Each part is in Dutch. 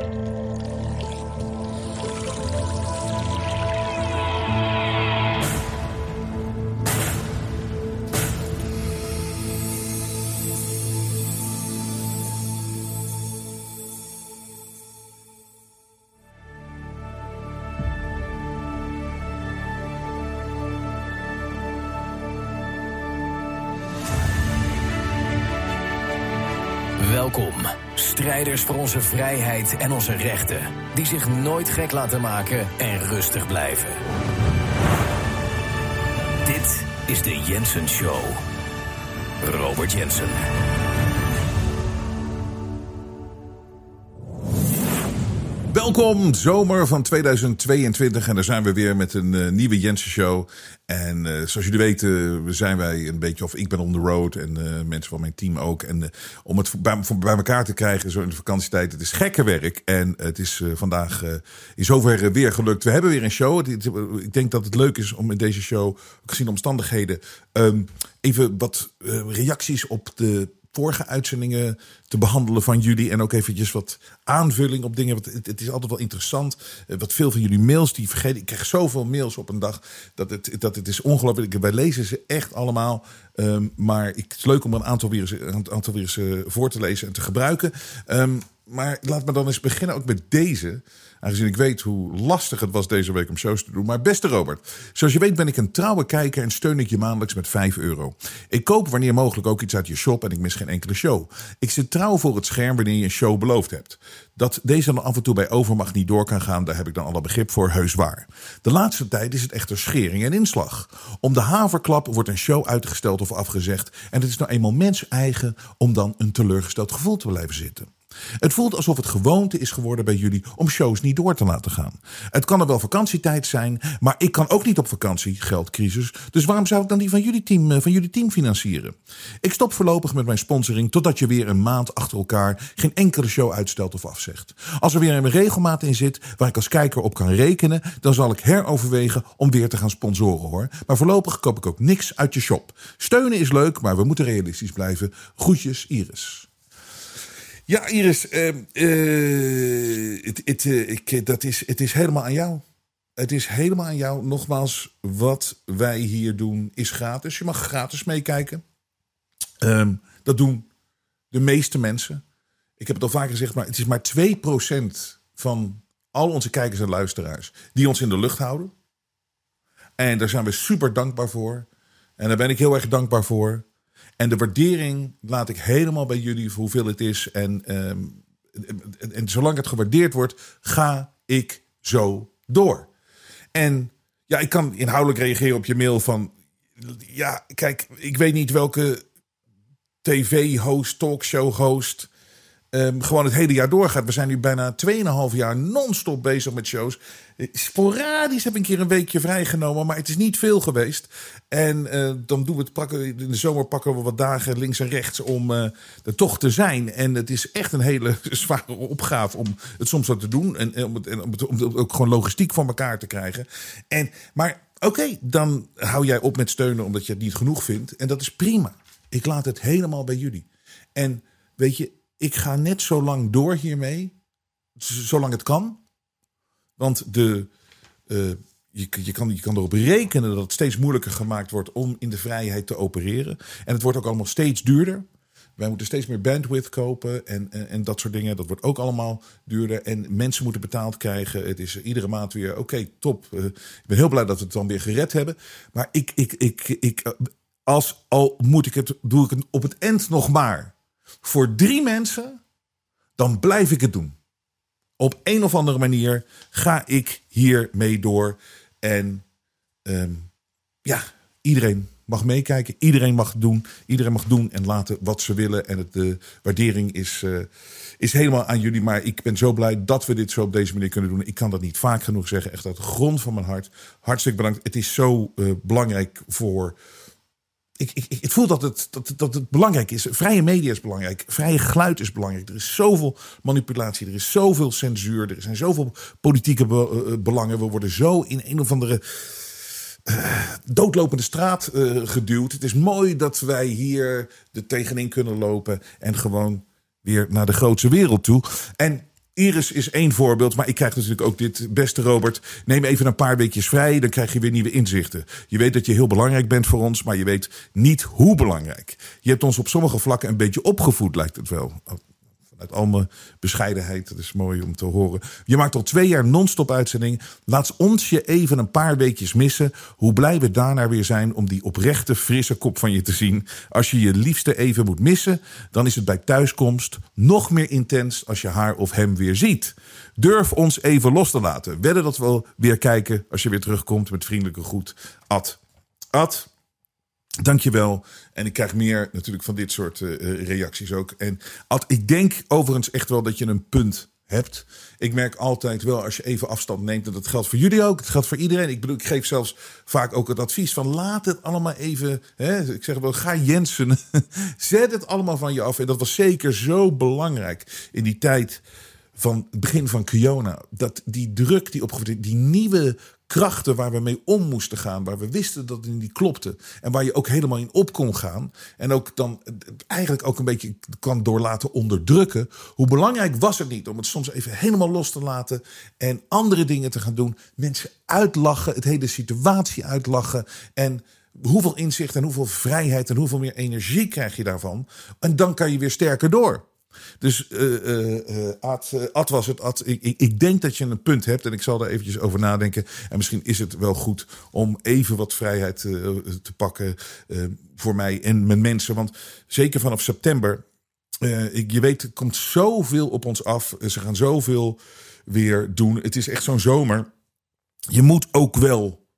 Welkom, strijders voor onze vrijheid en onze rechten, die zich nooit gek laten maken en rustig blijven. Dit is de Jensen Show. Robert Jensen. Welkom, zomer van 2022 en daar zijn we weer met een uh, nieuwe Jensen Show. En uh, zoals jullie weten zijn wij een beetje, of ik ben on the road en uh, mensen van mijn team ook. En om het bij, bij, elkaar te krijgen zo in de vakantietijd, het is gekke werk. En het is vandaag in zoverre weer gelukt. We hebben weer een show. Ik denk dat het leuk is om in deze show, gezien de omstandigheden, um, even wat reacties op de vorige uitzendingen te behandelen van jullie. En ook eventjes wat aanvulling op dingen. Want het, is altijd wel interessant. Uh, wat veel van jullie mails die vergeten. Ik krijg zoveel mails op een dag. Dat het, dat het is ongelooflijk. Wij lezen ze echt allemaal. Um, maar het is leuk om een aantal weer aantal weer uh, voor te lezen en te gebruiken. Um, maar laat me dan eens beginnen ook met deze. Aangezien ik weet hoe lastig het was deze week om shows te doen. Maar beste Robert, zoals je weet ben ik een trouwe kijker en steun ik je maandelijks met 5 euro. Ik koop wanneer mogelijk ook iets uit je shop en ik mis geen enkele show. Ik zit trouw voor het scherm wanneer je een show beloofd hebt. Dat deze dan af en toe bij overmacht niet door kan gaan, daar heb ik dan alle begrip voor, heus waar. De laatste tijd is het echter schering en inslag. Om de haverklap wordt een show uitgesteld of afgezegd. En het is nou eenmaal mens eigen om dan een teleurgesteld gevoel te blijven zitten. Het voelt alsof het gewoonte is geworden bij jullie om shows niet door te laten gaan. Het kan er wel vakantietijd zijn, maar ik kan ook niet op vakantie, geldcrisis. Dus waarom zou ik dan die van jullie team, eh, van jullie team financieren? Ik stop voorlopig met mijn sponsoring totdat je weer een maand achter elkaar geen enkele show uitstelt of afzegt. Als er weer een regelmaat in zit waar ik als kijker op kan rekenen, dan zal ik heroverwegen om weer te gaan sponsoren hoor. Maar voorlopig koop ik ook niks uit je shop. Steunen is leuk, maar we moeten realistisch blijven. Groetjes, Iris. Ja, Iris, uh, het, het, ik, dat is, het is helemaal aan jou. Het is helemaal aan jou. Nogmaals, wat wij hier doen is gratis. Je mag gratis meekijken. Um, dat doen de meeste mensen. Ik heb het al vaker gezegd, maar het is maar 2% van al onze kijkers en luisteraars die ons in de lucht houden. En daar zijn we super dankbaar voor. En daar ben ik heel erg dankbaar voor. En de waardering laat ik helemaal bij jullie voor hoeveel het is. En, um, en, en, zolang het gewaardeerd wordt, ga ik zo door. En ja, ik kan inhoudelijk reageren op je mail van... Ja, kijk, ik weet niet welke tv-host, talkshow-host um, gewoon het hele jaar doorgaat. We zijn nu bijna 2,5 jaar non-stop bezig met shows. Sporadisch heb ik een keer een weekje vrijgenomen, maar het is niet veel geweest. En uh, dan doen we het pakken, in de zomer pakken we wat dagen links en rechts om uh, er toch te zijn. En het is echt een hele zware opgave om het soms zo te doen. En, om, het, en om, ook gewoon logistiek voor elkaar te krijgen. En, maar oké, dan hou jij op met steunen omdat je het niet genoeg vindt. En dat is prima. Ik laat het helemaal bij jullie. En weet je, ik ga net zo lang door hiermee, zolang het kan. Want de, uh, je, je, kan, je kan erop rekenen dat het steeds moeilijker gemaakt wordt om in de vrijheid te opereren. En het wordt ook allemaal steeds duurder. Wij moeten steeds meer bandwidth kopen en, en, dat soort dingen. Dat wordt ook allemaal duurder. En mensen moeten betaald krijgen. Het is iedere maand weer, oké, top. Uh, ik ben heel blij dat we het dan weer gered hebben. Maar ik, ik, ik, ik, uh, als al moet ik het, doe ik het op het eind nog maar voor drie mensen, dan blijf ik het doen. Op een of andere manier ga ik hiermee door. En um, ja, iedereen mag meekijken. Iedereen mag doen. Iedereen mag doen en laten wat ze willen. En het, de waardering is, uh, is helemaal aan jullie. Maar ik ben zo blij dat we dit zo op deze manier kunnen doen. Ik kan dat niet vaak genoeg zeggen. Echt uit de grond van mijn hart. Hartstikke bedankt. Het is zo uh, belangrijk voor ik, ik, ik voel dat het, dat, dat het belangrijk is. Vrije media is belangrijk. Vrije geluid is belangrijk. Er is zoveel manipulatie. Er is zoveel censuur. Er zijn zoveel politieke be, uh, belangen. We worden zo in een of andere uh, doodlopende straat geduwd. Het is mooi dat wij hier er tegenin kunnen lopen. En gewoon weer naar de grootste wereld toe. En Iris is één voorbeeld, maar ik krijg natuurlijk ook dit. Beste Robert, neem even een paar weekjes vrij, dan krijg je weer nieuwe inzichten. Je weet dat je heel belangrijk bent voor ons, maar je weet niet hoe belangrijk. Je hebt ons op sommige vlakken een beetje opgevoed, lijkt het wel. Uit al bescheidenheid, dat is mooi om te horen. Je maakt al twee jaar non-stop uitzending. Laat ons je even een paar weekjes missen. Hoe blij we daarna weer zijn om die oprechte, frisse kop van je te zien. Als je je liefste even moet missen, dan is het bij thuiskomst nog meer intens als je haar of hem weer ziet. Durf ons even los te laten. Wedden dat we weer kijken als je weer terugkomt met vriendelijke groet. Ad. Ad, Dankjewel. En ik krijg meer natuurlijk van dit soort uh, reacties ook. En ik denk overigens echt wel dat je een punt hebt. Ik merk altijd wel als je even afstand neemt, en dat geldt voor jullie ook, het geldt voor iedereen. Ik bedoel, ik geef zelfs vaak ook het advies van laat het allemaal even, hè, ik zeg wel, ga Jensen, zet het allemaal van je af. En dat was zeker zo belangrijk in die tijd van het begin van Kiona. Dat die druk die opgevoerd die nieuwe krachten waar we mee om moesten gaan. Waar we wisten dat het niet klopte. En waar je ook helemaal in op kon gaan. En ook dan eigenlijk ook een beetje kan door laten onderdrukken. Hoe belangrijk was het niet om het soms even helemaal los te laten. En andere dingen te gaan doen. Mensen uitlachen. Het hele situatie uitlachen. En hoeveel inzicht en hoeveel vrijheid en hoeveel meer energie krijg je daarvan. En dan kan je weer sterker door. Dus uh, Ad, was het. Ik, ik, denk dat je een punt hebt en ik zal daar eventjes over nadenken. En misschien is het wel goed om even wat vrijheid te pakken voor mij en mijn mensen. Want zeker vanaf september, ik, je weet, er komt zoveel op ons af. Ze gaan zoveel weer doen. Het is echt zo'n zomer. Je moet ook wel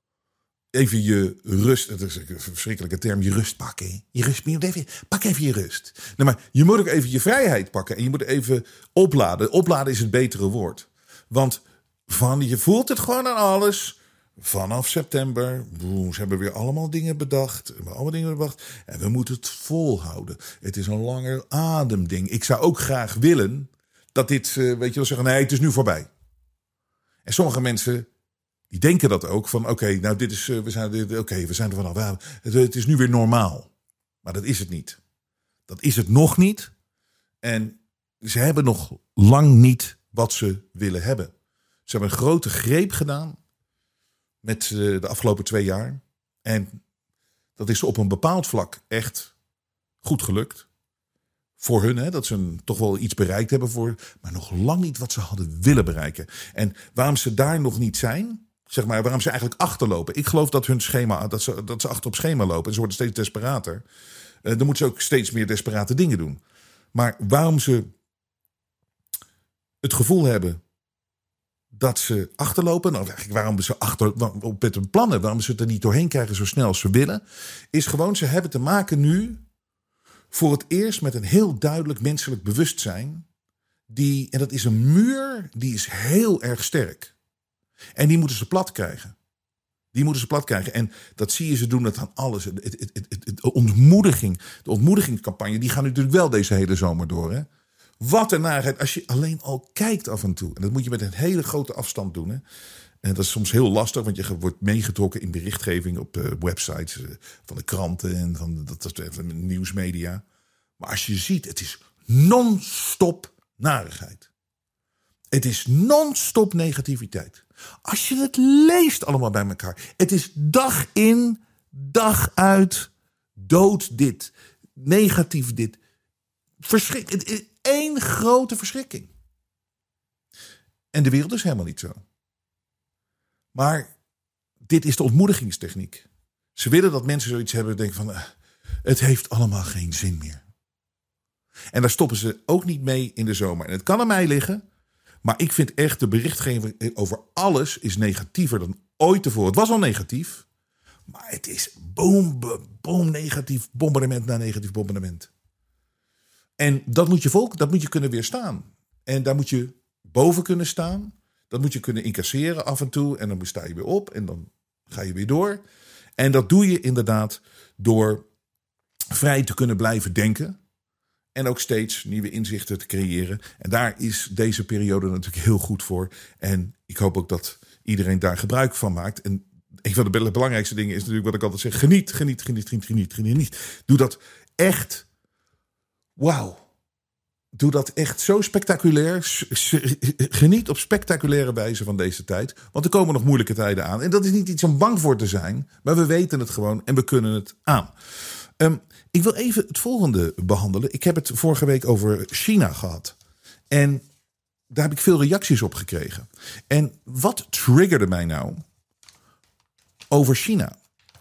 even je rust. Dat is een verschrikkelijke term, je rust pakken. Je rust, pak even je rust. Nou, maar je moet ook even je vrijheid pakken. En je moet even opladen. Opladen is het betere woord. Want van, je voelt het gewoon aan alles. Vanaf september, boem, ze hebben weer allemaal dingen bedacht. Allemaal dingen bedacht. En we moeten het volhouden. Het is een langer ademding. Ik zou ook graag willen dat dit, eh, weet je wel, zeggen: nee, het is nu voorbij. En sommige mensen die denken dat ook van oké, nou dit is, eh, we zijn, oké, we zijn er vanaf. Het, het is nu weer normaal. Maar dat is het niet. Dat is het nog niet. En ze hebben nog lang niet wat ze willen hebben. Ze hebben een grote greep gedaan met eh, de afgelopen twee jaar. En dat is op een bepaald vlak echt goed gelukt. Voor hun, hè, dat ze toch wel iets bereikt hebben voor. Maar nog lang niet wat ze hadden willen bereiken. En waarom ze daar nog niet zijn, zeg maar, waarom ze eigenlijk achterlopen. Ik geloof dat hun schema, dat ze, dat ze achter op schema lopen. En ze worden steeds desperater. Uh, dan moeten ze ook steeds meer desperate dingen doen. Maar waarom ze het gevoel hebben dat ze achterlopen, nou eigenlijk waarom ze achter met hun plannen, waarom ze het er niet doorheen krijgen zo snel als ze willen, is gewoon ze hebben te maken nu voor het eerst met een heel duidelijk menselijk bewustzijn. Die, en dat is een muur, die is heel erg sterk. En die moeten ze plat krijgen. Die moeten ze plat krijgen. En dat zie je ze doen het aan alles. Het, het, het, de ontmoediging, de ontmoedigingscampagne, die gaan natuurlijk wel deze hele zomer door. Hè? Wat een narigheid. Als je alleen al kijkt af en toe. En dat moet je met een hele grote afstand doen. Hè? En dat is soms heel lastig, want je wordt meegetrokken in berichtgeving op uh, websites uh, van de kranten en van, dat, dat, nieuwsmedia. Maar als je ziet, het is non-stop narigheid. Het is non-stop negativiteit. Als je het leest allemaal bij elkaar. Het is dag in, dag uit. Dood dit. Negatief dit. Verschrik. Het één grote verschrikking. En de wereld is helemaal niet zo. Maar dit is de ontmoedigingstechniek. Ze willen dat mensen zoiets hebben denken van... Eh, het heeft allemaal geen zin meer. En daar stoppen ze ook niet mee in de zomer. En het kan aan mij liggen. Maar ik vind echt de berichtgeving over alles is negatiever dan ooit tevoren. Het was al negatief. Maar het is boom, boom, negatief bombardement na negatief bombardement. En dat moet je volk, dat moet je kunnen weerstaan. En daar moet je boven kunnen staan. Dat moet je kunnen incasseren af en toe. En dan sta je weer op en dan ga je weer door. En dat doe je inderdaad door vrij te kunnen blijven denken. En ook steeds nieuwe inzichten te creëren. En daar is deze periode natuurlijk heel goed voor. En ik hoop ook dat iedereen daar gebruik van maakt. En een van de belangrijkste dingen is natuurlijk wat ik altijd zeg: geniet, geniet, geniet, geniet, geniet, geniet. Doe dat echt. Wauw. doe dat echt zo spectaculair. Geniet op spectaculaire wijze van deze tijd. Want er komen nog moeilijke tijden aan. En dat is niet iets om bang voor te zijn. Maar we weten het gewoon en we kunnen het aan. Um, ik wil even het volgende behandelen. Ik heb het vorige week over China gehad. En daar heb ik veel reacties op gekregen. En wat triggerde mij nou over China?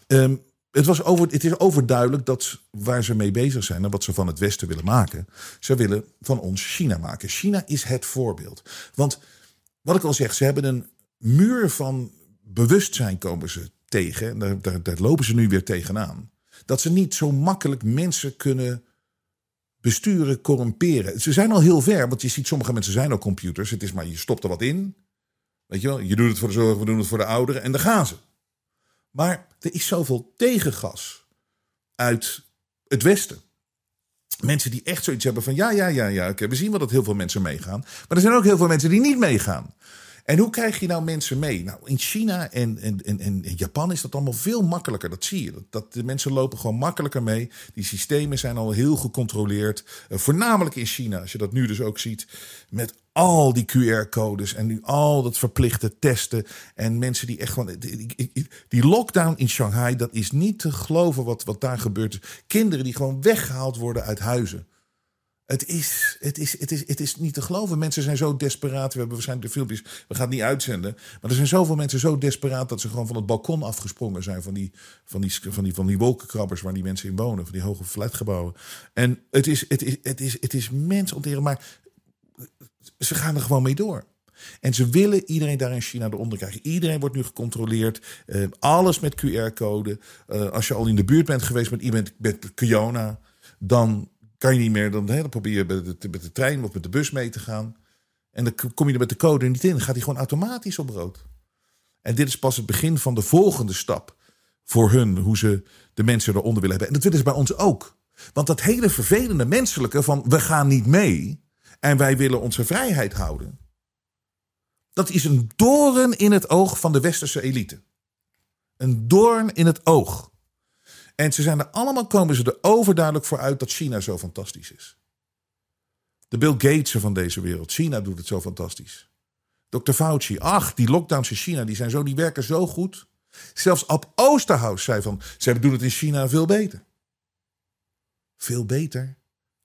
Um, het, was over, het is overduidelijk dat waar ze mee bezig zijn en wat ze van het Westen willen maken, ze willen van ons China maken. China is het voorbeeld. Want wat ik al zeg, ze hebben een muur van bewustzijn komen ze tegen. En daar, daar lopen ze nu weer tegenaan. Dat ze niet zo makkelijk mensen kunnen besturen, corrumperen. Ze zijn al heel ver, want je ziet sommige mensen zijn al computers. Het is maar je stopt er wat in. Weet je wel, je doet het voor de zorg, we doen het voor de ouderen en dan gaan ze. Maar er is zoveel tegengas uit het Westen. Mensen die echt zoiets hebben van ja, ja, ja, ja. we zien wel dat heel veel mensen meegaan. Maar er zijn ook heel veel mensen die niet meegaan. En hoe krijg je nou mensen mee? Nou, in China en, en, en, Japan is dat allemaal veel makkelijker. Dat zie je. Dat, de mensen lopen gewoon makkelijker mee. Die systemen zijn al heel gecontroleerd. Uh, voornamelijk in China, als je dat nu dus ook ziet. Met al die QR-codes en nu al dat verplichte testen. En mensen die echt gewoon. Die, die, lockdown in Shanghai, dat is niet te geloven wat, wat daar gebeurt. Kinderen die gewoon weggehaald worden uit huizen. Het is, het, is, het, is, het is niet te geloven. Mensen zijn zo desperaat. We hebben waarschijnlijk de filmpjes. We gaan het niet uitzenden. Maar er zijn zoveel mensen zo desperaat dat ze gewoon van het balkon afgesprongen zijn. Van die, van die, van die, van die wolkenkrabbers waar die mensen in wonen. Van die hoge flatgebouwen. En het is, het is, het is, het is mensonteren. Maar ze gaan er gewoon mee door. En ze willen iedereen daar in China eronder krijgen. Iedereen wordt nu gecontroleerd. Uh, alles met QR-code. Uh, als je al in de buurt bent geweest met iemand met Kiona, dan kan je niet meer. Dan, hè, dan probeer je met de, met de trein of met de bus mee te gaan. En dan kom je er met de code niet in. Dan gaat hij gewoon automatisch op rood. En dit is pas het begin van de volgende stap voor hun. Hoe ze de mensen eronder willen hebben. En dat willen ze bij ons ook. Want dat hele vervelende menselijke van we gaan niet mee. En wij willen onze vrijheid houden. Dat is een doorn in het oog van de westerse elite. Een doorn in het oog. En ze zijn er allemaal, komen ze er overduidelijk voor uit dat China zo fantastisch is. De Bill Gates van deze wereld. China doet het zo fantastisch. Dr. Fauci, ach, die lockdowns in China, die zijn zo, die werken zo goed. Zelfs Ab Oosterhuis zei van, ze doen het in China veel beter. Veel beter.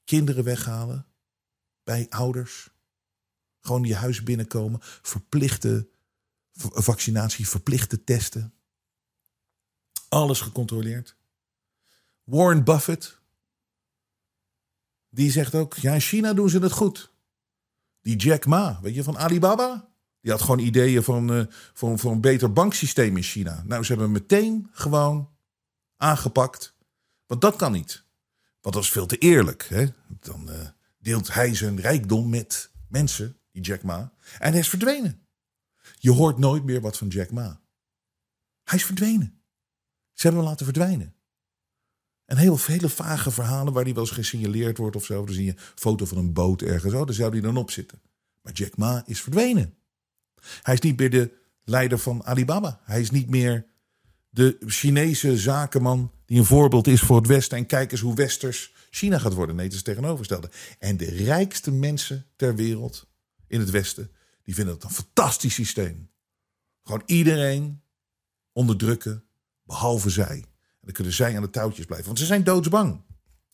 Kinderen weghalen bij ouders. Gewoon je huis binnenkomen. Verplichte vaccinatie, verplichte testen. Alles gecontroleerd. Warren Buffett. Die zegt ook, ja in China doen ze het goed. Die Jack Ma, weet je, van Alibaba. Die had gewoon ideeën van, voor, voor een beter banksysteem in China. Nou, ze hebben meteen gewoon aangepakt. Want dat kan niet. Want dat is veel te eerlijk. Hè? Dan uh, deelt hij zijn rijkdom met mensen, die Jack Ma. En hij is verdwenen. Je hoort nooit meer wat van Jack Ma. Hij is verdwenen. Ze hebben hem laten verdwijnen. En heel hele vage verhalen waar die wel eens gesignaleerd wordt of zo. Dan zie je een foto van een boot ergens. Oh, daar zou die dan op zitten. Maar Jack Ma is verdwenen. Hij is niet meer de leider van Alibaba. Hij is niet meer de Chinese zakenman die een voorbeeld is voor het Westen. En kijk eens hoe westers China gaat worden. Nee, het is tegenovergestelde. En de rijkste mensen ter wereld in het Westen, die vinden het een fantastisch systeem. Gewoon iedereen onderdrukken, behalve zij. Dan kunnen zij aan de touwtjes blijven. Want ze zijn doodsbang.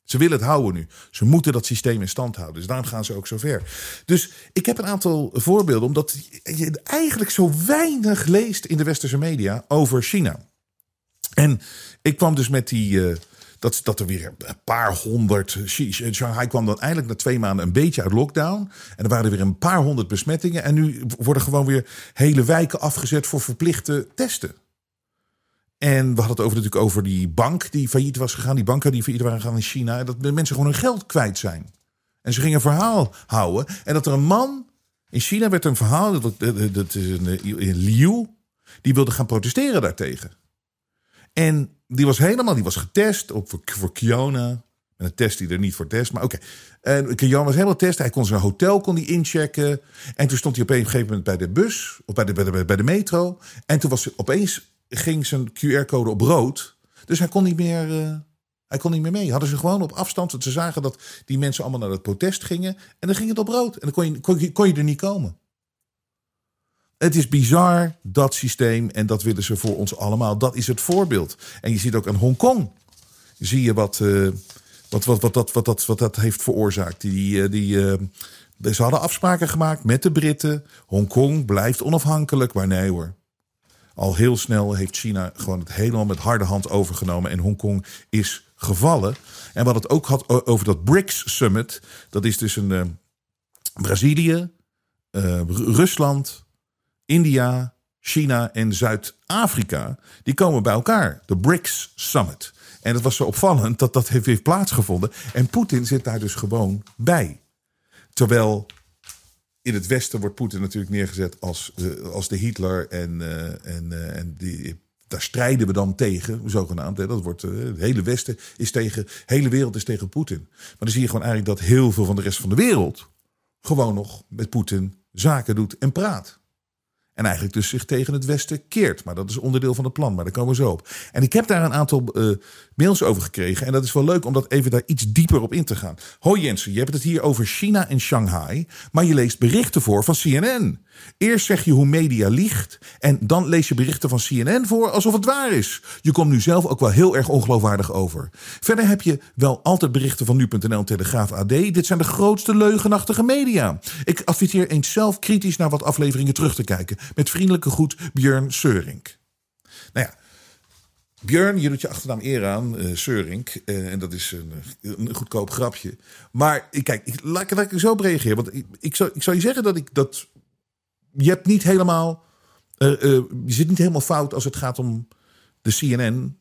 Ze willen het houden nu. Ze moeten dat systeem in stand houden. Dus daarom gaan ze ook zo ver. Dus ik heb een aantal voorbeelden, omdat je eigenlijk zo weinig leest in de westerse media over China. En ik kwam dus met die. Uh, dat, dat er weer een paar honderd. Shanghai kwam dan eindelijk na twee maanden een beetje uit lockdown. En er waren er weer een paar honderd besmettingen. En nu worden gewoon weer hele wijken afgezet voor verplichte testen. En we hadden het over, natuurlijk over die bank die failliet was gegaan. Die banken die failliet waren gegaan in China. En dat de mensen gewoon hun geld kwijt zijn. En ze gingen een verhaal houden. En dat er een man. In China werd een verhaal. Dat, dat is een, in Liu. Die wilde gaan protesteren daartegen. En die was helemaal. Die was getest op, voor, voor Kiona. Met een test die er niet voor test. Maar oké. En Kiona was helemaal test. Hij kon zijn hotel kon die inchecken. En toen stond hij op een gegeven moment bij de bus. Of bij de, bij de, bij de metro. En toen was opeens ging zijn QR-code op rood. Dus hij kon niet meer. Uh, Hij kon niet meer mee. Hadden ze gewoon op afstand. Want ze zagen dat die mensen allemaal naar het protest gingen. En dan ging het op rood. En dan kon je, kon je, kon je er niet komen. Het is bizar, dat systeem. En dat willen ze voor ons allemaal. Dat is het voorbeeld. En je ziet ook aan Hongkong. Zie je wat, uh, wat, wat, wat, dat, wat, dat, wat dat heeft veroorzaakt. Die, die, uh, ze hadden afspraken gemaakt met de Britten. Hongkong blijft onafhankelijk. Maar nee hoor. Al heel snel heeft China gewoon het helemaal met harde hand overgenomen. En Hongkong is gevallen. En wat het ook had over dat BRICS Summit. Dat is dus een uh, Brazilië, uh, Rusland, India, China en Zuid-Afrika. Die komen bij elkaar. De BRICS Summit. En het was zo opvallend dat dat heeft weer plaatsgevonden. En Poetin zit daar dus gewoon bij. Terwijl in het Westen wordt Poetin natuurlijk neergezet als, als de Hitler. En, uh, en, uh, en die, daar strijden we dan tegen, zogenaamd. Hè. Dat wordt, het hele Westen is tegen, de hele wereld is tegen Poetin. Maar dan zie je gewoon eigenlijk dat heel veel van de rest van de wereld gewoon nog met Poetin zaken doet en praat. En eigenlijk dus zich tegen het Westen keert. Maar dat is onderdeel van het plan, maar daar komen we zo op. En ik heb daar een aantal uh, mails over gekregen. En dat is wel leuk om dat even daar iets dieper op in te gaan. Hoi Jensen, je hebt het hier over China en Shanghai. Maar je leest berichten voor van CNN. Eerst zeg je hoe media liegt. En dan lees je berichten van CNN voor alsof het waar is. Je komt nu zelf ook wel heel erg ongeloofwaardig over. Verder heb je wel altijd berichten van nu.nl Telegraaf AD. Dit zijn de grootste leugenachtige media. Ik adviseer eens zelf kritisch naar wat afleveringen terug te kijken. Met vriendelijke groet Björn Seurink. Nou ja, Björn, je doet je achternaam eer aan, uh, Seurink. Uh, en dat is een, een, goedkoop grapje. Maar kijk, ik, laat, laat ik zo op reageren. Want ik, ik, zou, ik zou je zeggen dat ik dat. Je hebt niet helemaal. Je zit niet helemaal fout als het gaat om de CNN.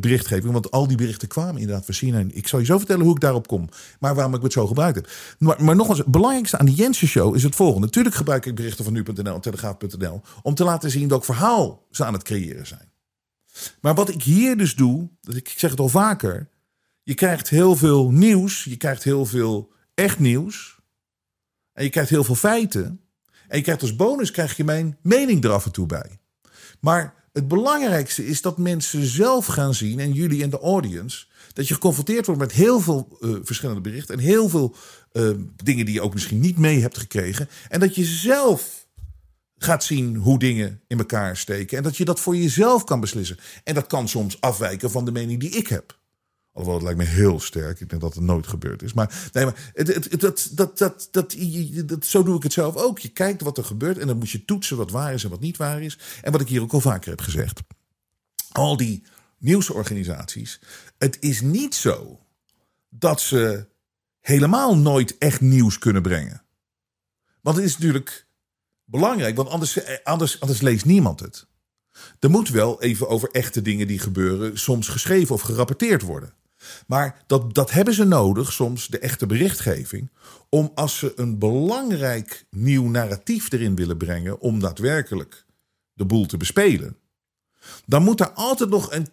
Berichtgeving, want al die berichten kwamen inderdaad van CNN. Ik zal je zo vertellen hoe ik daarop kom, maar waarom ik het zo gebruikt heb. Maar, maar nogmaals, het belangrijkste aan de Jensen Show is het volgende. Natuurlijk gebruik ik berichten van nu.nl en telegraaf.nl om te laten zien welk verhaal ze aan het creëren zijn. Maar wat ik hier dus doe, ik zeg het al vaker. Je krijgt heel veel nieuws. Je krijgt heel veel echt nieuws. En je krijgt heel veel feiten. En je krijgt als bonus krijg je mijn mening er af en toe bij. Maar het belangrijkste is dat mensen zelf gaan zien, en jullie en de audience, dat je geconfronteerd wordt met heel veel uh, verschillende berichten en heel veel uh, dingen die je ook misschien niet mee hebt gekregen. En dat je zelf gaat zien hoe dingen in elkaar steken. En dat je dat voor jezelf kan beslissen. En dat kan soms afwijken van de mening die ik heb. Alhoewel, het lijkt me heel sterk. Ik denk dat het nooit gebeurd is. Maar, nee, maar het, het, dat, dat, dat, dat, dat, zo doe ik het zelf ook. Je kijkt wat er gebeurt en dan moet je toetsen wat waar is en wat niet waar is. En wat ik hier ook al vaker heb gezegd. Al die nieuwsorganisaties. Het is niet zo dat ze helemaal nooit echt nieuws kunnen brengen. Want het is natuurlijk belangrijk, want anders, eh, anders, anders leest niemand het. Er moet wel even over echte dingen die gebeuren soms geschreven of gerapporteerd worden. Maar dat, dat hebben ze nodig, soms de echte berichtgeving, om als ze een belangrijk nieuw narratief erin willen brengen, om daadwerkelijk de boel te bespelen. Dan moet er altijd nog een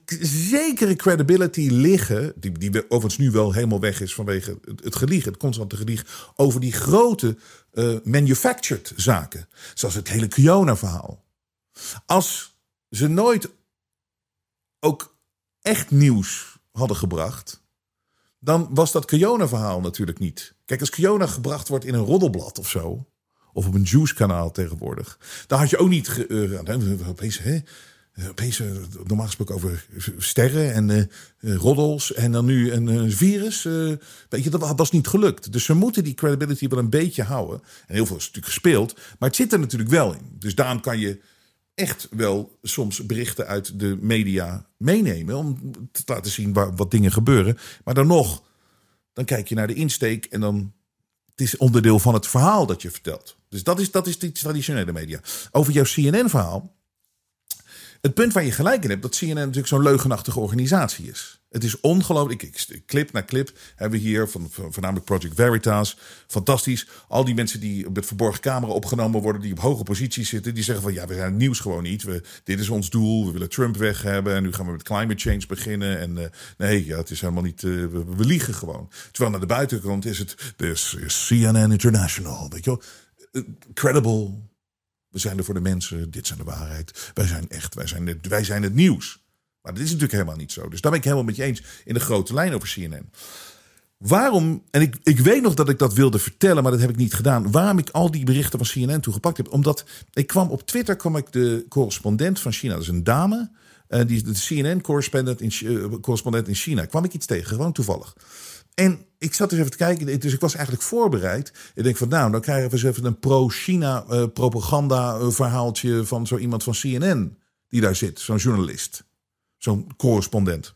zekere credibility liggen, die, die overigens nu wel helemaal weg is vanwege het, het gelieg, het constante gelieg, over die grote uh, manufactured zaken. Zoals het hele Kiona-verhaal. Als ze nooit ook echt nieuws hadden gebracht, dan was dat Kiona-verhaal natuurlijk niet. Kijk, als Kiona gebracht wordt in een roddelblad of zo, of op een juice-kanaal tegenwoordig, dan had je ook niet. Uh, opeens, hè, eh, opeens uh, normaal gesproken over sterren en roddels en dan nu een virus. weet je, dat was niet gelukt. Dus ze moeten die credibility wel een beetje houden. En heel veel is natuurlijk gespeeld, maar het zit er natuurlijk wel in. Dus daarom kan je echt wel soms berichten uit de media meenemen om te laten zien waar, wat dingen gebeuren. Maar dan nog, dan kijk je naar de insteek en dan het is onderdeel van het verhaal dat je vertelt. Dus dat is, dat is die traditionele media. Over jouw CNN-verhaal het punt waar je gelijk in hebt, dat CNN natuurlijk zo'n leugenachtige organisatie is. Het is ongelooflijk. Ik, clip na clip hebben we hier van, voornamelijk Project Veritas. Fantastisch. Al die mensen die met verborgen camera opgenomen worden, die op hoge posities zitten, die zeggen van ja, we zijn het nieuws gewoon niet. We, dit is ons doel. We willen Trump weg hebben. En nu gaan we met climate change beginnen. En uh, nee, ja, het is helemaal niet. Uh, we, liegen gewoon. Terwijl naar de buitenkant is het. Dus CNN International. Weet je wel? Uh, credible we zijn er voor de mensen. Dit zijn de waarheid. Wij zijn echt. Wij zijn het, wij zijn het nieuws. Maar dat is natuurlijk helemaal niet zo. Dus daar ben ik helemaal met je eens in de grote lijn over CNN. Waarom, en ik, ik weet nog dat ik dat wilde vertellen, maar dat heb ik niet gedaan. Waarom ik al die berichten van CNN toegepakt heb. Omdat ik kwam op Twitter, kwam ik de correspondent van China, dat is een dame. Uh, die de CNN-correspondent in, uh, correspondent in China. Kwam ik iets tegen, gewoon toevallig. En ik zat dus even te kijken, dus ik was eigenlijk voorbereid. Ik denk van nou, dan krijgen we eens even een pro-China uh, propaganda verhaaltje van zo iemand van CNN die daar zit, zo'n journalist, zo'n correspondent.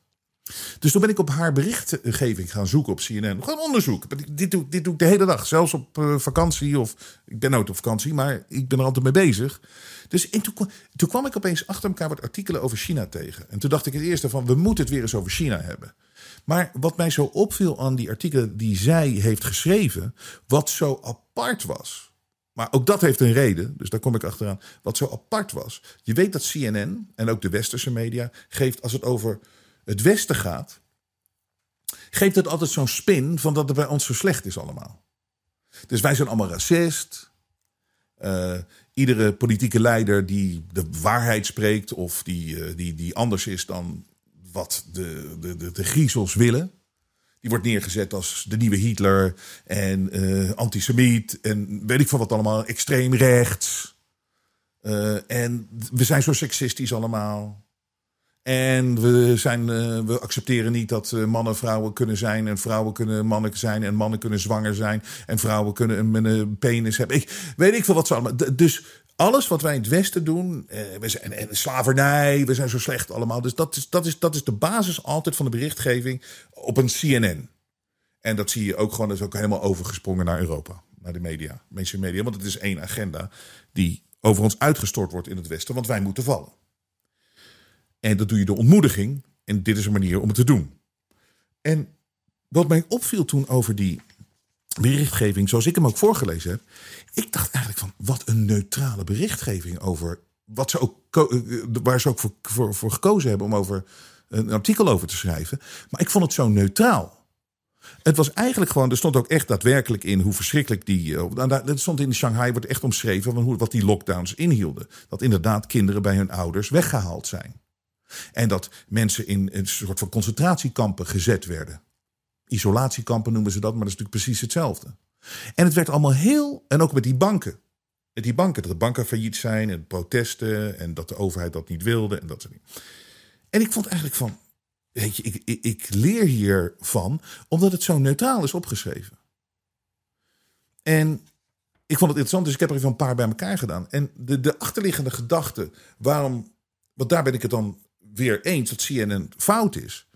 Dus toen ben ik op haar berichtgeving gaan zoeken op CNN. Gewoon onderzoek. Dit doe, dit doe ik de hele dag. Zelfs op uh, vakantie. Of ik ben nooit op vakantie, maar ik ben er altijd mee bezig. Dus en toen, toen kwam ik opeens achter elkaar wat artikelen over China tegen. En toen dacht ik het eerste van, we moeten het weer eens over China hebben. Maar wat mij zo opviel aan die artikelen die zij heeft geschreven, wat zo apart was. Maar ook dat heeft een reden, dus daar kom ik achteraan. Wat zo apart was. Je weet dat CNN en ook de westerse media geeft als het over het Westen gaat, geeft het altijd zo'n spin van dat het bij ons zo slecht is allemaal. Dus wij zijn allemaal racist. Uh, iedere politieke leider die de waarheid spreekt of die, uh, die, die anders is dan wat de, de, de, de griezels willen. Die wordt neergezet als de nieuwe Hitler en uh, antisemiet en weet ik van wat allemaal, extreem rechts. en we zijn zo seksistisch allemaal. En we, zijn, uh, we accepteren niet dat uh, mannen vrouwen kunnen zijn. En vrouwen kunnen mannen zijn. En mannen kunnen zwanger zijn. En vrouwen kunnen een, een penis hebben. Ik weet ik veel wat ze allemaal. Dus alles wat wij in het Westen doen. We zijn, en, slavernij. We zijn zo slecht allemaal. Dus dat is, dat, is, dat is de basis altijd van de berichtgeving op een CNN. En dat zie je ook gewoon. Dat is ook helemaal overgesprongen naar Europa. Naar de media. Mensen media. Want het is één agenda die over ons uitgestort wordt in het Westen. Want wij moeten vallen. En dat doe je door ontmoediging. En dit is een manier om het te doen. En wat mij opviel toen over die berichtgeving, zoals ik hem ook voorgelezen heb. Ik dacht eigenlijk van wat een neutrale berichtgeving over. Wat ze ook, eh, waar ze ook voor, voor, voor gekozen hebben om over een artikel over te schrijven. Maar ik vond het zo neutraal. Het was eigenlijk gewoon, er stond ook echt daadwerkelijk in hoe verschrikkelijk die. Eh, stond in Shanghai, wordt echt omschreven van hoe, wat die lockdowns inhielden. Dat inderdaad kinderen bij hun ouders weggehaald zijn. En dat mensen in een soort van concentratiekampen gezet werden. Isolatiekampen noemen ze dat, maar dat is natuurlijk precies hetzelfde. En het werd allemaal heel. En ook met die banken. Met die banken, dat de banken failliet zijn en protesten. En dat de overheid dat niet wilde en dat soort. En ik vond eigenlijk van. Weet je, ik, ik, ik leer hiervan omdat het zo neutraal is opgeschreven. En ik vond het interessant, dus ik heb er even een paar bij elkaar gedaan. En de, de achterliggende gedachte, waarom. Want daar ben ik het dan weer eens dat CNN fout is.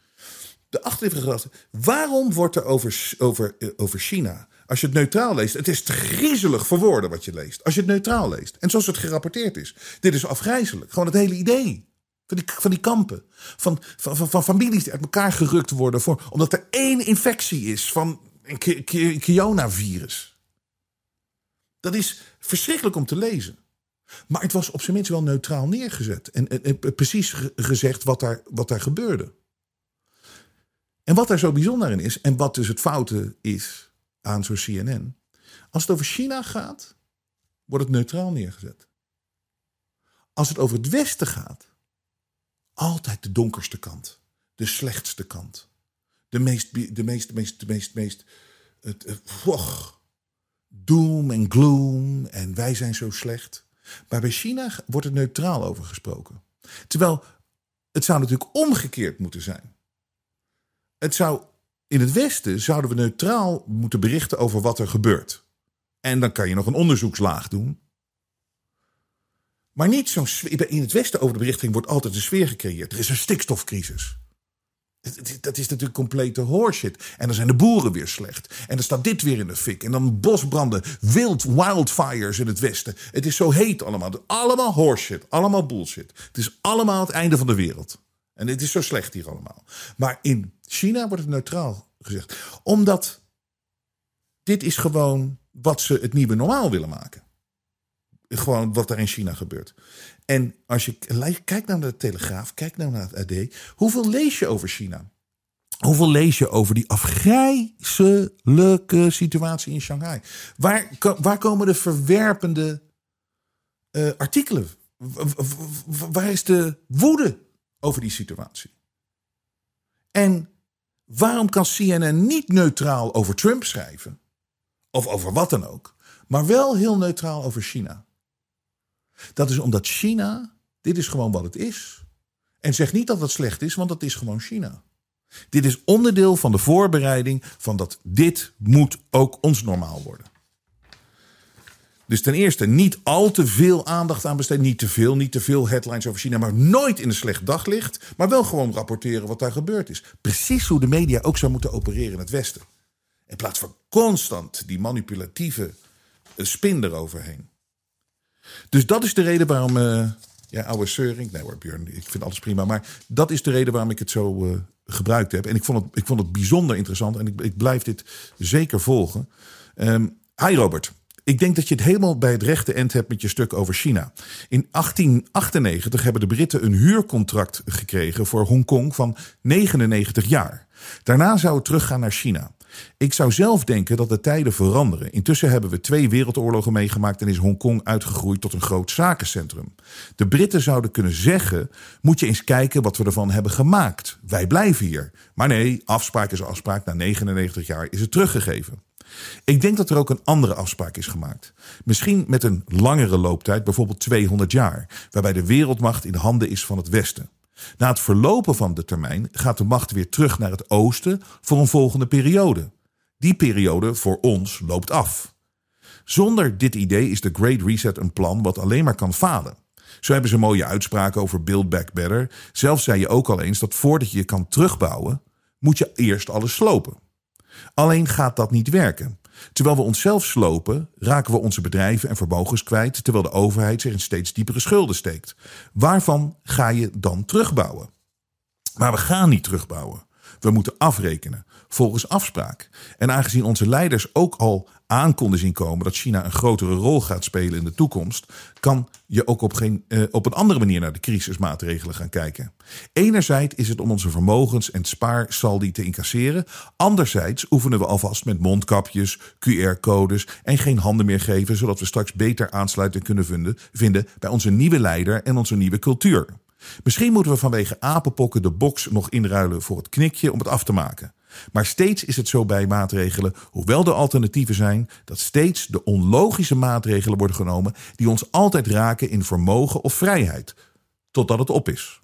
De achterliggende gedachte, waarom wordt er over, over, eh, over China, als je het neutraal leest, het is te griezelig voor woorden wat je leest, als je het neutraal leest. En zoals het gerapporteerd is. Dit is afgrijzelijk, gewoon het hele idee. Van die, van die kampen. Van, van, van, van families die uit elkaar gerukt worden. Voor, omdat er één infectie is van een coronavirus. Dat is verschrikkelijk om te lezen. Maar het was op zijn minst wel neutraal neergezet. En, precies gezegd wat daar, wat daar gebeurde. En wat daar zo bijzonder in is, en wat dus het foute is aan zo'n CNN. Als het over China gaat, wordt het neutraal neergezet. Als het over het Westen gaat, altijd de donkerste kant. De slechtste kant. De meest, de meest, de meest, de meest, meest het, doom en gloom en wij zijn zo slecht. Maar bij China wordt er neutraal over gesproken. Terwijl het zou natuurlijk omgekeerd moeten zijn. Het zou, in het Westen zouden we neutraal moeten berichten over wat er gebeurt. En dan kan je nog een onderzoekslaag doen. Maar niet zo'n. In het Westen over de berichting wordt altijd een sfeer gecreëerd. Er is een stikstofcrisis. Dat is natuurlijk complete horseshit. En dan zijn de boeren weer slecht. En dan staat dit weer in de fik. En dan bosbranden, wild wildfires in het westen. Het is zo heet allemaal. Allemaal horseshit. Allemaal bullshit. Het is allemaal het einde van de wereld. En het is zo slecht hier allemaal. Maar in China wordt het neutraal gezegd. Omdat dit is gewoon wat ze het nieuwe normaal willen maken. Gewoon wat er in China gebeurt. En als je kijkt naar de Telegraaf, kijk nou naar het AD. Hoeveel lees je over China? Hoeveel lees je over die afgrijzelijke situatie in Shanghai? Waar, waar komen de verwerpende uh, artikelen? Waar is de woede over die situatie. En waarom kan CNN niet neutraal over Trump schrijven? Of over wat dan ook, maar wel heel neutraal over China. Dat is omdat China, dit is gewoon wat het is. En zeg niet dat het slecht is, want dat is gewoon China. Dit is onderdeel van de voorbereiding van dat dit moet ook ons normaal worden. Dus ten eerste niet al te veel aandacht aan besteden. Niet te veel, niet te veel headlines over China. Maar nooit in een slecht daglicht. Maar wel gewoon rapporteren wat daar gebeurd is. Precies hoe de media ook zou moeten opereren in het Westen. In plaats van constant die manipulatieve eh, spin eroverheen. Dus dat is de reden waarom. Uh, ja, oude Seuring. Nee hoor, Björn, ik vind alles prima. Maar dat is de reden waarom ik het zo uh, gebruikt heb. En ik vond het, ik vond het bijzonder interessant. En ik, ik blijf dit zeker volgen. Um, hi Robert. Ik denk dat je het helemaal bij het rechte eind hebt met je stuk over China. In 1898 hebben de Britten een huurcontract gekregen voor Hongkong van 99 jaar. Daarna zou het teruggaan naar China. Ik zou zelf denken dat de tijden veranderen. Intussen hebben we twee wereldoorlogen meegemaakt en is Hongkong uitgegroeid tot een groot zakencentrum. De Britten zouden kunnen zeggen: moet je eens kijken wat we ervan hebben gemaakt. Wij blijven hier. Maar nee, afspraak is afspraak. Na 99 jaar is het teruggegeven. Ik denk dat er ook een andere afspraak is gemaakt. Misschien met een langere looptijd, bijvoorbeeld 200 jaar, waarbij de wereldmacht in de handen is van het Westen. Na het verlopen van de termijn gaat de macht weer terug naar het oosten voor een volgende periode. Die periode voor ons loopt af. Zonder dit idee is de Great Reset een plan wat alleen maar kan falen. Zo hebben ze mooie uitspraken over Build Back Better. Zelf zei je ook al eens dat voordat je je kan terugbouwen, moet je eerst alles slopen. Alleen gaat dat niet werken. Terwijl we onszelf slopen, raken we onze bedrijven en vermogens kwijt, terwijl de overheid zich in steeds diepere schulden steekt. Waarvan ga je dan terugbouwen? Maar we gaan niet terugbouwen. We moeten afrekenen volgens afspraak. En aangezien onze leiders ook al aan konden zien komen dat China een grotere rol gaat spelen in de toekomst, kan je ook op, geen, eh, op een andere manier naar de crisismaatregelen gaan kijken. Enerzijds is het om onze vermogens en spaarsaldi te incasseren. Anderzijds oefenen we alvast met mondkapjes, QR-codes en geen handen meer geven, zodat we straks beter aansluiting kunnen vinden, vinden bij onze nieuwe leider en onze nieuwe cultuur. Misschien moeten we vanwege apenpokken de box nog inruilen voor het knikje om het af te maken. Maar steeds is het zo bij maatregelen, hoewel er alternatieven zijn, dat steeds de onlogische maatregelen worden genomen die ons altijd raken in vermogen of vrijheid, totdat het op is.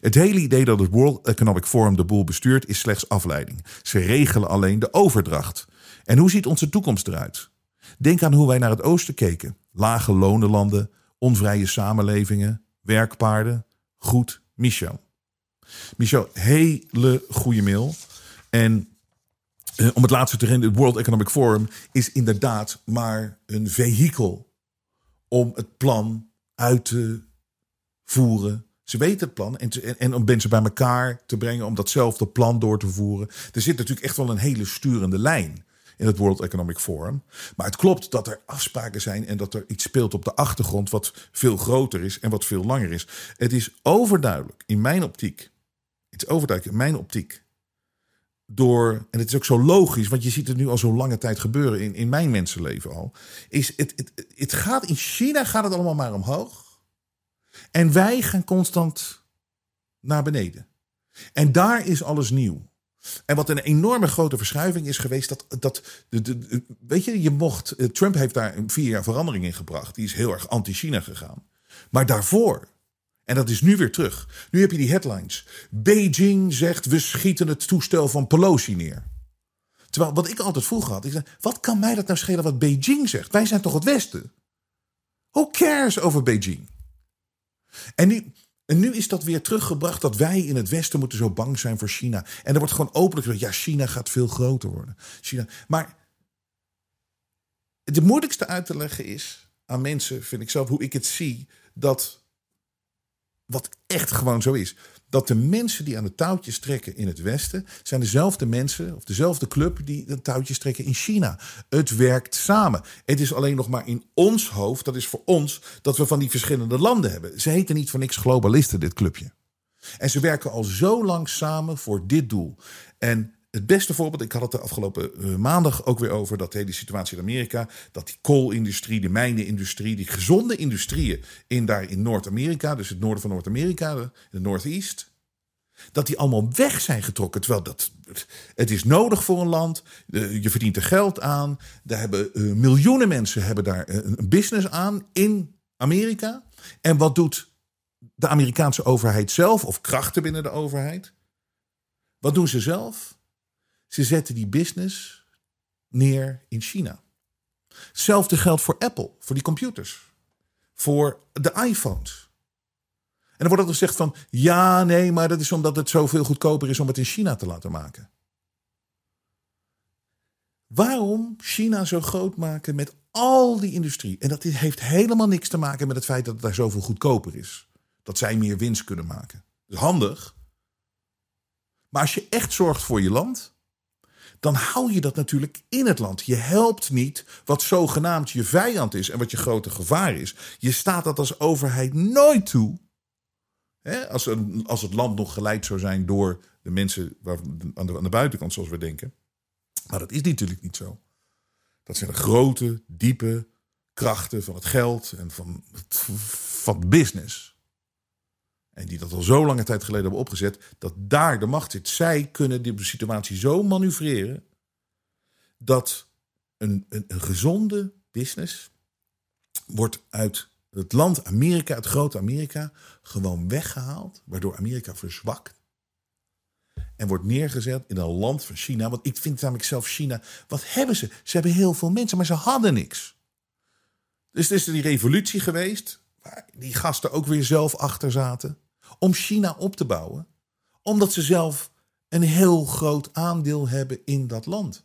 Het hele idee dat het World Economic Forum de boel bestuurt is slechts afleiding. Ze regelen alleen de overdracht. En hoe ziet onze toekomst eruit? Denk aan hoe wij naar het oosten keken. Lage lonenlanden, onvrije samenlevingen, werkpaarden. Goed, Michel. Michel, hele goede mail. En eh, om het laatste te herinneren, het World Economic Forum is inderdaad maar een vehikel om het plan uit te voeren. Ze weten het plan en, en, en, om mensen bij elkaar te brengen om datzelfde plan door te voeren. Er zit natuurlijk echt wel een hele sturende lijn in het World Economic Forum. Maar het klopt dat er afspraken zijn en dat er iets speelt op de achtergrond wat veel groter is en wat veel langer is. Het is overduidelijk in mijn optiek. Het is overduidelijk in mijn optiek door, en het is ook zo logisch, want je ziet het nu al zo lange tijd gebeuren in, in mijn mensenleven al, is het, het, het gaat in China gaat het allemaal maar omhoog. En wij gaan constant naar beneden. En daar is alles nieuw. En wat een enorme grote verschuiving is geweest, dat, dat de, de, weet je, je mocht, eh, Trump heeft daar vier jaar verandering in gebracht. Die is heel erg anti-China gegaan. Maar daarvoor en dat is nu weer terug. Nu heb je die headlines. Beijing zegt we schieten het toestel van Pelosi neer. Terwijl wat ik altijd vroeg had, ik zei, wat kan mij dat nou schelen wat Beijing zegt? Wij zijn toch het Westen? Who cares over Beijing? En nu, en nu is dat weer teruggebracht dat wij in het Westen moeten zo bang zijn voor China. En er wordt gewoon openlijk gezegd, ja, China gaat veel groter worden. China. Maar het moeilijkste uit te leggen is aan mensen, vind ik zelf, hoe ik het zie, dat wat echt gewoon zo is. Dat de mensen die aan de touwtjes trekken in het Westen. zijn dezelfde mensen of dezelfde club die de touwtjes trekken in China. Het werkt samen. Het is alleen nog maar in ons hoofd, dat is voor ons, dat we van die verschillende landen hebben. Ze heten niet voor niks globalisten, dit clubje. En ze werken al zo lang samen voor dit doel. En het beste voorbeeld, ik had het de afgelopen eh, maandag ook weer over dat hele situatie in Amerika. Dat die koolindustrie, de mijnenindustrie, die gezonde industrieën in daar in Noord-Amerika, dus het noorden van Noord-Amerika, de Northeast, dat die allemaal weg zijn getrokken. Terwijl dat, het is nodig voor een land. Je verdient er geld aan. Daar hebben, eh, miljoenen mensen hebben daar een business aan in Amerika. En wat doet de Amerikaanse overheid zelf, of krachten binnen de overheid? Wat doen ze zelf? Ze zetten die business neer in China. Hetzelfde geldt voor Apple, voor die computers, voor de iPhones. En dan wordt er gezegd van, ja, nee, maar dat is omdat het zoveel goedkoper is om het in China te laten maken. Waarom China zo groot maken met al die industrie? En dat heeft helemaal niks te maken met het feit dat het daar zoveel goedkoper is. Dat zij meer winst kunnen maken. Dat is handig. Maar als je echt zorgt voor je land, dan hou je dat natuurlijk in het land. Je helpt niet wat zogenaamd je vijand is en wat je grote gevaar is. Je staat dat als overheid nooit toe. als, een, als het land nog geleid zou zijn door de mensen aan, de, aan de buitenkant, zoals we denken. Maar dat is natuurlijk niet zo. Dat zijn de grote, diepe krachten van het geld en van, van business. En die dat al zo lange tijd geleden hebben opgezet, dat daar de macht zit. Zij kunnen de situatie zo manoeuvreren dat een, een, een gezonde business wordt uit het land Amerika, het grote Amerika, gewoon weggehaald, waardoor Amerika verzwakt. En wordt neergezet in een land van China. Want ik vind namelijk zelf China. Wat hebben ze? Ze hebben heel veel mensen, maar ze hadden niks. Dus het is die revolutie geweest. Waar die gasten ook weer zelf achter zaten om China op te bouwen, omdat ze zelf een heel groot aandeel hebben in dat land.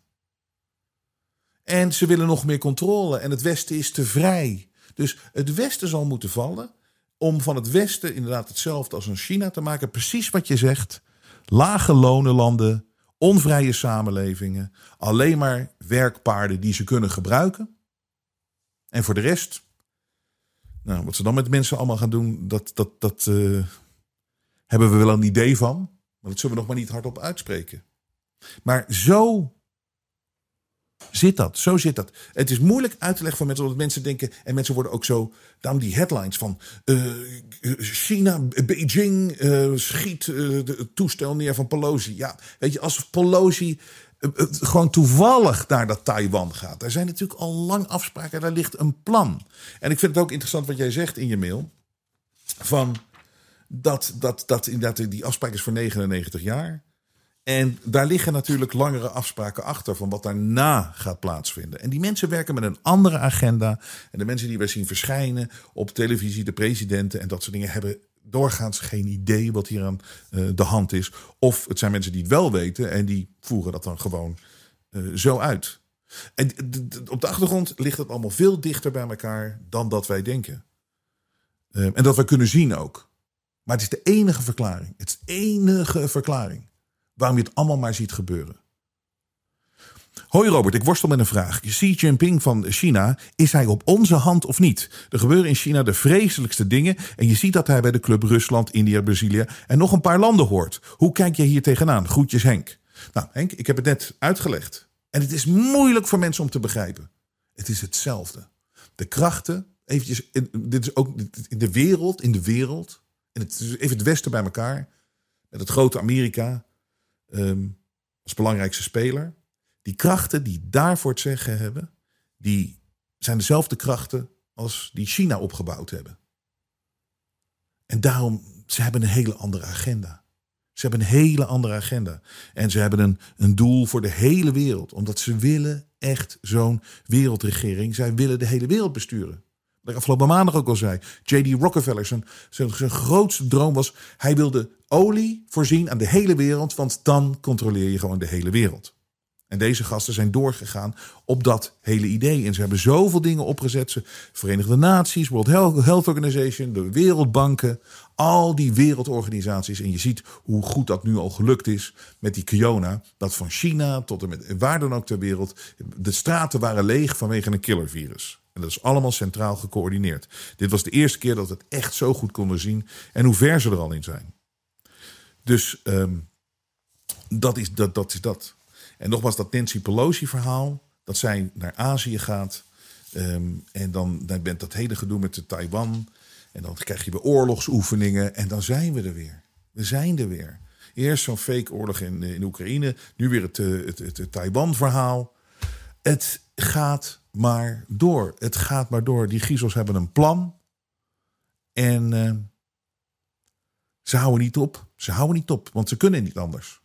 En ze willen nog meer controle en het Westen is te vrij. Dus het Westen zal moeten vallen om van het Westen inderdaad hetzelfde als een China te maken. Precies wat je zegt. Lage lonenlanden, onvrije samenlevingen, alleen maar werkpaarden die ze kunnen gebruiken. En voor de rest, nou, wat ze dan met mensen allemaal gaan doen, dat, dat, dat, uh, hebben we wel een idee van, maar dat zullen we nog maar niet hardop uitspreken. Maar zo zit dat. Zo zit dat. Het is moeilijk uit te leggen voor mensen, omdat mensen denken, en mensen worden ook zo, daarom die headlines van uh, China, Beijing uh, schiet uh, het toestel neer van Pelosi. Ja, weet je, als Pelosi gewoon toevallig naar dat Taiwan gaat. Daar zijn natuurlijk al lang afspraken, daar ligt een plan. En ik vind het ook interessant wat jij zegt in je mail, van dat, dat, dat inderdaad die afspraak is voor 99 jaar. En daar liggen natuurlijk langere afspraken achter van wat daarna gaat plaatsvinden. En die mensen werken met een andere agenda. En de mensen die wij zien verschijnen op televisie, de presidenten en dat soort dingen, hebben doorgaans geen idee wat hier aan uh, de hand is. Of het zijn mensen die het wel weten en die voeren dat dan gewoon uh, zo uit. En op de achtergrond ligt het allemaal veel dichter bij elkaar dan dat wij denken. Uh, en dat we kunnen zien ook. Maar het is de enige verklaring. Het is de enige verklaring waarom je het allemaal maar ziet gebeuren. Hoi Robert, ik worstel met een vraag. Xi Jinping van China, is hij op onze hand of niet? Er gebeuren in China de vreselijkste dingen en je ziet dat hij bij de club Rusland, India, Brazilië en nog een paar landen hoort. Hoe kijk je hier tegenaan? Groetjes Henk. Nou Henk, ik heb het net uitgelegd. En het is moeilijk voor mensen om te begrijpen. Het is hetzelfde. De krachten, eventjes, dit is ook in de wereld, in de wereld, en het is even het Westen bij elkaar. Met het grote Amerika um, als belangrijkste speler. Die krachten die daarvoor het zeggen hebben, die zijn dezelfde krachten als die China opgebouwd hebben. En daarom, ze hebben een hele andere agenda. Ze hebben een hele andere agenda. En ze hebben een, een doel voor de hele wereld. Omdat ze willen echt zo'n wereldregering. Zij willen de hele wereld besturen ik afgelopen maandag ook al zei. J.D. Rockefeller, zijn, zijn, grootste droom was... hij wilde olie voorzien aan de hele wereld... want dan controleer je gewoon de hele wereld. En deze gasten zijn doorgegaan op dat hele idee. En ze hebben zoveel dingen opgezet. Ze, Verenigde Naties, World Health Organization, de wereldbanken. Al die wereldorganisaties. En je ziet hoe goed dat nu al gelukt is met die Kiona. Dat van China tot en met waar dan ook ter wereld. De straten waren leeg vanwege een killervirus. En dat is allemaal centraal gecoördineerd. Dit was de eerste keer dat we het echt zo goed konden zien. En hoe ver ze er al in zijn. Dus um, dat, is, dat, dat is dat. En nogmaals, dat Nancy Pelosi-verhaal. Dat zij naar Azië gaat. Um, en dan, dan bent dat hele gedoe met de Taiwan. En dan krijg je weer oorlogsoefeningen. En dan zijn we er weer. We zijn er weer. Eerst zo'n fake oorlog in, in Oekraïne. Nu weer het, eh, het, het, het Taiwan-verhaal. Het gaat maar door. Het gaat maar door. Die Griezels hebben een plan. En uh, ze houden niet op. Ze houden niet op, want ze kunnen niet anders.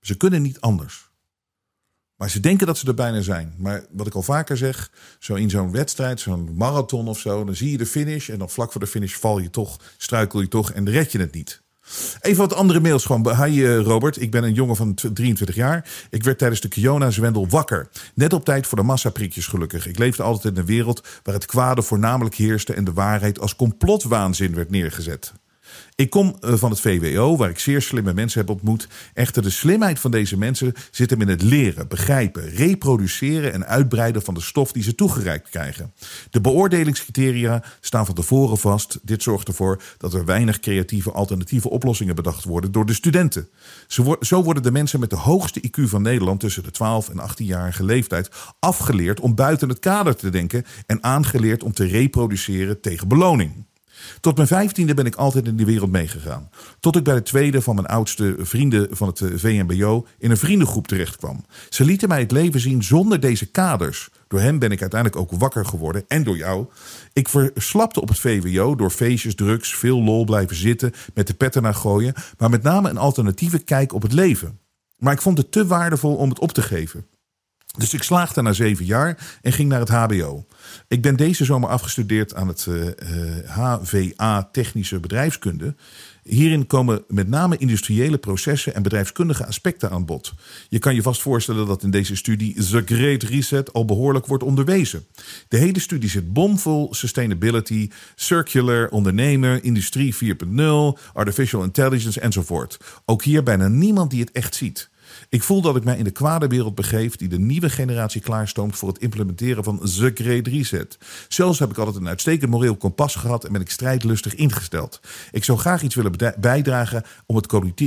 Ze kunnen niet anders. Maar ze denken dat ze er bijna zijn. Maar wat ik al vaker zeg, zo in zo'n wedstrijd, zo'n marathon of zo, dan zie je de finish en dan vlak voor de finish val je toch, struikel je toch en red je het niet. Even wat andere mails gewoon. Hi eh, Robert, ik ben een jongen van 23 jaar. Ik werd tijdens de Kiona-zwendel wakker. Net op tijd voor de massaprikjes gelukkig. Ik leefde altijd in een wereld waar het kwade voornamelijk heerste... en de waarheid als complotwaanzin werd neergezet. Ik kom eh, van het VWO, waar ik zeer slimme mensen heb ontmoet. Echter, de slimheid van deze mensen zit hem in het leren, begrijpen, reproduceren en uitbreiden van de stof die ze toegereikt krijgen. De beoordelingscriteria staan van tevoren vast. Dit zorgt ervoor dat er weinig creatieve alternatieve oplossingen bedacht worden door de studenten. Zo worden de mensen met de hoogste IQ van Nederland tussen de 12 en 18-jarige leeftijd afgeleerd om buiten het kader te denken en aangeleerd om te reproduceren tegen beloning. Tot mijn vijftiende ben ik altijd in die wereld meegegaan. Tot ik bij de tweede van mijn oudste vrienden van het eh, VMBO in een vriendengroep terecht kwam. Ze lieten mij het leven zien zonder deze kaders. Door hem ben ik uiteindelijk ook wakker geworden en door jou. Ik verslapte op het VWO door feestjes, drugs, veel lol blijven zitten, met de petten naar gooien, maar met name een alternatieve kijk op het leven. Maar ik vond het te waardevol om het op te geven. Dus ik slaagde na zeven jaar en ging naar het HBO. Ik ben deze zomer afgestudeerd aan het HVA eh, Technische Bedrijfskunde. Hierin komen met name industriële processen en bedrijfskundige aspecten aan bod. Je kan je vast voorstellen dat in deze studie The Great Reset al behoorlijk wordt onderwezen. De hele studie zit bomvol sustainability, circular, ondernemer, industrie 4.0, artificial intelligence enzovoort. Ook hier bijna niemand die het echt ziet. Ik voel dat ik mij in de kwade wereld begeef die de nieuwe generatie klaarstoomt voor het implementeren van The Great Reset. Zelfs heb ik altijd een uitstekend moreel kompas gehad en ben ik strijdlustig ingesteld. Ik zou graag iets willen bijdragen om het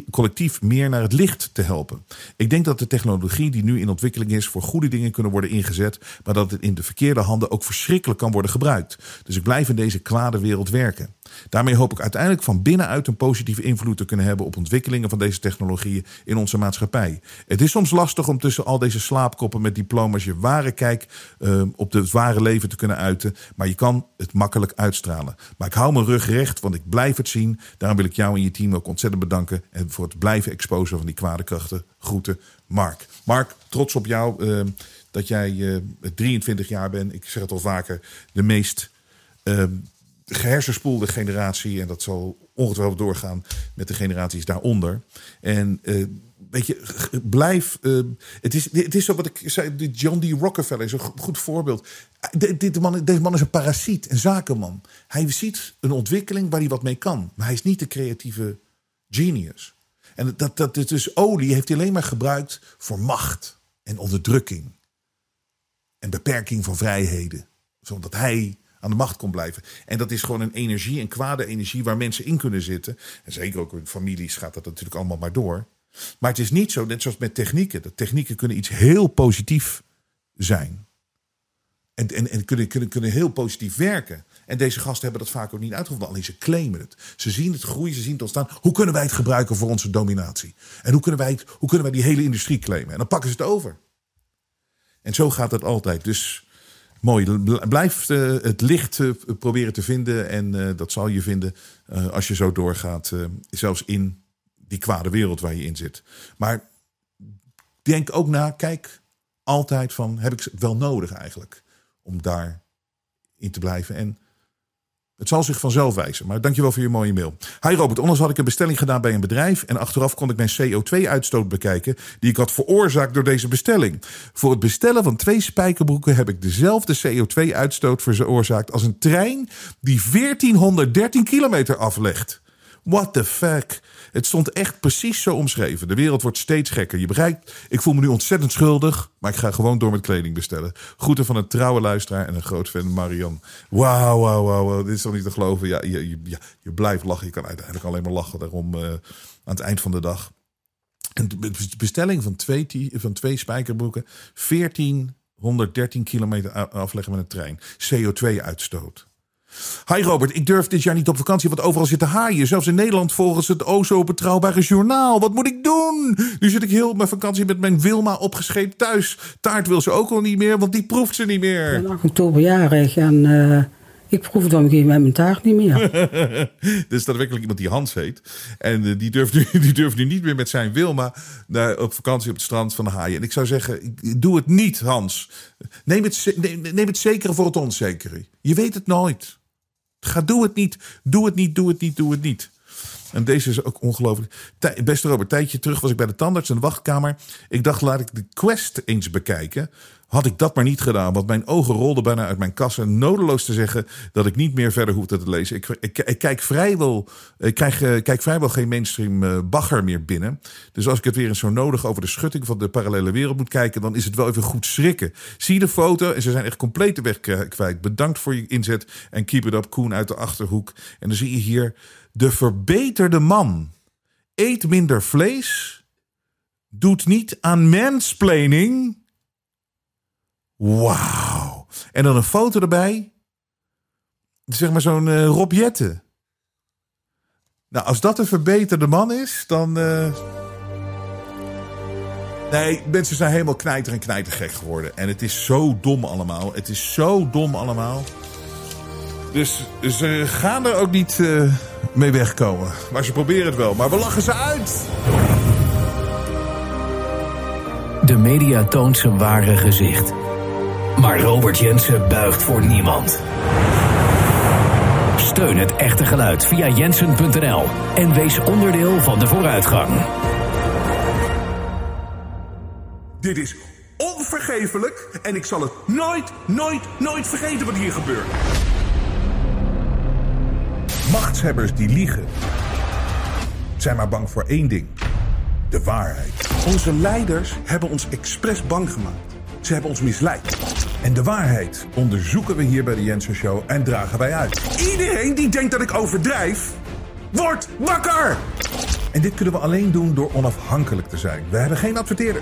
collectief meer naar het licht te helpen. Ik denk dat de technologie die nu in ontwikkeling is voor goede dingen kunnen worden ingezet, maar dat het in de verkeerde handen ook verschrikkelijk kan worden gebruikt. Dus ik blijf in deze kwade wereld werken. Daarmee hoop ik uiteindelijk van binnenuit een positieve invloed te kunnen hebben op ontwikkelingen van deze technologieën in onze maatschappij. Het is soms lastig om tussen al deze slaapkoppen met diploma's je ware kijk uh, op het ware leven te kunnen uiten, maar je kan het makkelijk uitstralen. Maar ik hou mijn rug recht, want ik blijf het zien. Daarom wil ik jou en je team ook ontzettend bedanken en voor het blijven exposen van die kwade krachten. Groeten, Mark. Mark, trots op jou uh, dat jij uh, 23 jaar bent. Ik zeg het al vaker, de meest gehersenspoelde generatie. En dat zal ongetwijfeld doorgaan met de generaties daaronder. En uh, weet je, blijf. Uh, het, is, het is zo wat ik zei. John D. Rockefeller is een goed voorbeeld. De, de, man, deze man is een parasiet, een zakenman. Hij ziet een ontwikkeling waar hij wat mee kan. Maar hij is niet de creatieve genius. En dat, dat, dus olie heeft hij alleen maar gebruikt voor macht en onderdrukking. En beperking van vrijheden. Zodat hij aan de macht kon blijven. En dat is gewoon een energie, een kwade energie waar mensen in kunnen zitten. En zeker ook in families gaat dat natuurlijk allemaal maar door. Maar het is niet zo, net zoals met technieken. Dat technieken kunnen iets heel positief zijn. En, en, en kunnen, kunnen, kunnen heel positief werken. En deze gasten hebben dat vaak ook niet uitgevonden. Alleen ze claimen het. Ze zien het groeien, ze zien het ontstaan. Hoe kunnen wij het gebruiken voor onze dominatie? En hoe kunnen wij, het, hoe kunnen wij die hele industrie claimen? En dan pakken ze het over. En zo gaat het altijd. Dus mooi. Blijf uh, het licht uh, proberen te vinden. En uh, dat zal je vinden als je zo doorgaat. zelfs in die kwade wereld waar je in zit. Maar denk ook na. Kijk altijd van, heb ik het wel nodig eigenlijk? Om daar in te blijven. En het zal zich vanzelf wijzen. Maar dankjewel voor je mooie mail. Hi Robert, onlangs had ik een bestelling gedaan bij een bedrijf. En achteraf kon ik mijn CO2-uitstoot bekijken. Die ik had veroorzaakt door deze bestelling. Voor het bestellen van twee spijkerbroeken heb ik dezelfde CO2-uitstoot veroorzaakt als een trein die 1413 kilometer aflegt. What the fuck? Het stond echt precies zo omschreven. De wereld wordt steeds gekker. Je begrijpt, ik voel me nu ontzettend schuldig, maar ik ga gewoon door met kleding bestellen. Groeten van een trouwe luisteraar en een groot fan, Marian. Wauw, wauw, wauw, dit is toch niet te geloven? Ja, je, je, blijft lachen. Je kan uiteindelijk alleen maar lachen daarom uh, aan het eind van de dag. En de bestelling van twee, van twee spijkerbroeken, 1413 kilometer afleggen met een trein. CO2-uitstoot. Hi Robert, ik durf dit jaar niet op vakantie, want overal zitten haaien. Zelfs in Nederland volgens het o zo betrouwbare journaal. Wat moet ik doen? Nu zit ik heel mijn vakantie met mijn Wilma opgescheept thuis. Taart wil ze ook al niet meer, want die proeft ze niet meer. Ik ben 8 oktober jarig en uh, ik proef dan geen met mijn taart niet meer. er is daadwerkelijk iemand die Hans heet. En uh, die, durft nu, die durft nu niet meer met zijn Wilma naar, op vakantie op het strand van de haaien. En ik zou zeggen, doe het niet Hans. Neem het, neem, neem het zekere voor het onzekere. Je weet het nooit. Ga, doe het niet. Doe het niet, doe het niet, doe het niet. En deze is ook ongelooflijk. Beste Robert, tijdje terug was ik bij de tandarts in de wachtkamer. Ik dacht, laat ik de Quest eens bekijken. Had ik dat maar niet gedaan, want mijn ogen rolden bijna uit mijn kassen. Nodeloos te zeggen dat ik niet meer verder hoefde te lezen. Ik, ik, kijk, vrijwel, ik krijg, uh, kijk vrijwel geen mainstream uh, bagger meer binnen. Dus als ik het weer eens zo nodig over de schutting van de parallele wereld moet kijken, dan is het wel even goed schrikken. Zie de foto en ze zijn echt compleet de weg kwijt. Bedankt voor je inzet en keep it up, Koen uit de achterhoek. En dan zie je hier de verbeterde man. Eet minder vlees. Doet niet aan mansplaining Wauw. En dan een foto erbij. Zeg maar zo'n uh, Rob. Nou, als dat een verbeterde man is, dan... Uh... Nee, mensen zijn helemaal knijter en knijtergek geworden. En het is zo dom allemaal. Het is zo dom allemaal. Dus ze gaan er ook niet uh, mee wegkomen. Maar ze proberen het wel. Maar we lachen ze uit. De media toont zijn ware gezicht. Maar Robert Jensen buigt voor niemand. Steun het echte geluid via jensen.nl en wees onderdeel van de vooruitgang. Dit is onvergeeflijk en ik zal het nooit, nooit, nooit vergeten wat hier gebeurt. Machtshebbers die liegen zijn maar bang voor één ding: de waarheid. Onze leiders hebben ons expres bang gemaakt. Ze hebben ons misleid. En de waarheid onderzoeken we hier bij de Jensen Show en dragen wij uit. Iedereen die denkt dat ik overdrijf, wordt wakker! En dit kunnen we alleen doen door onafhankelijk te zijn. We hebben geen adverteerder.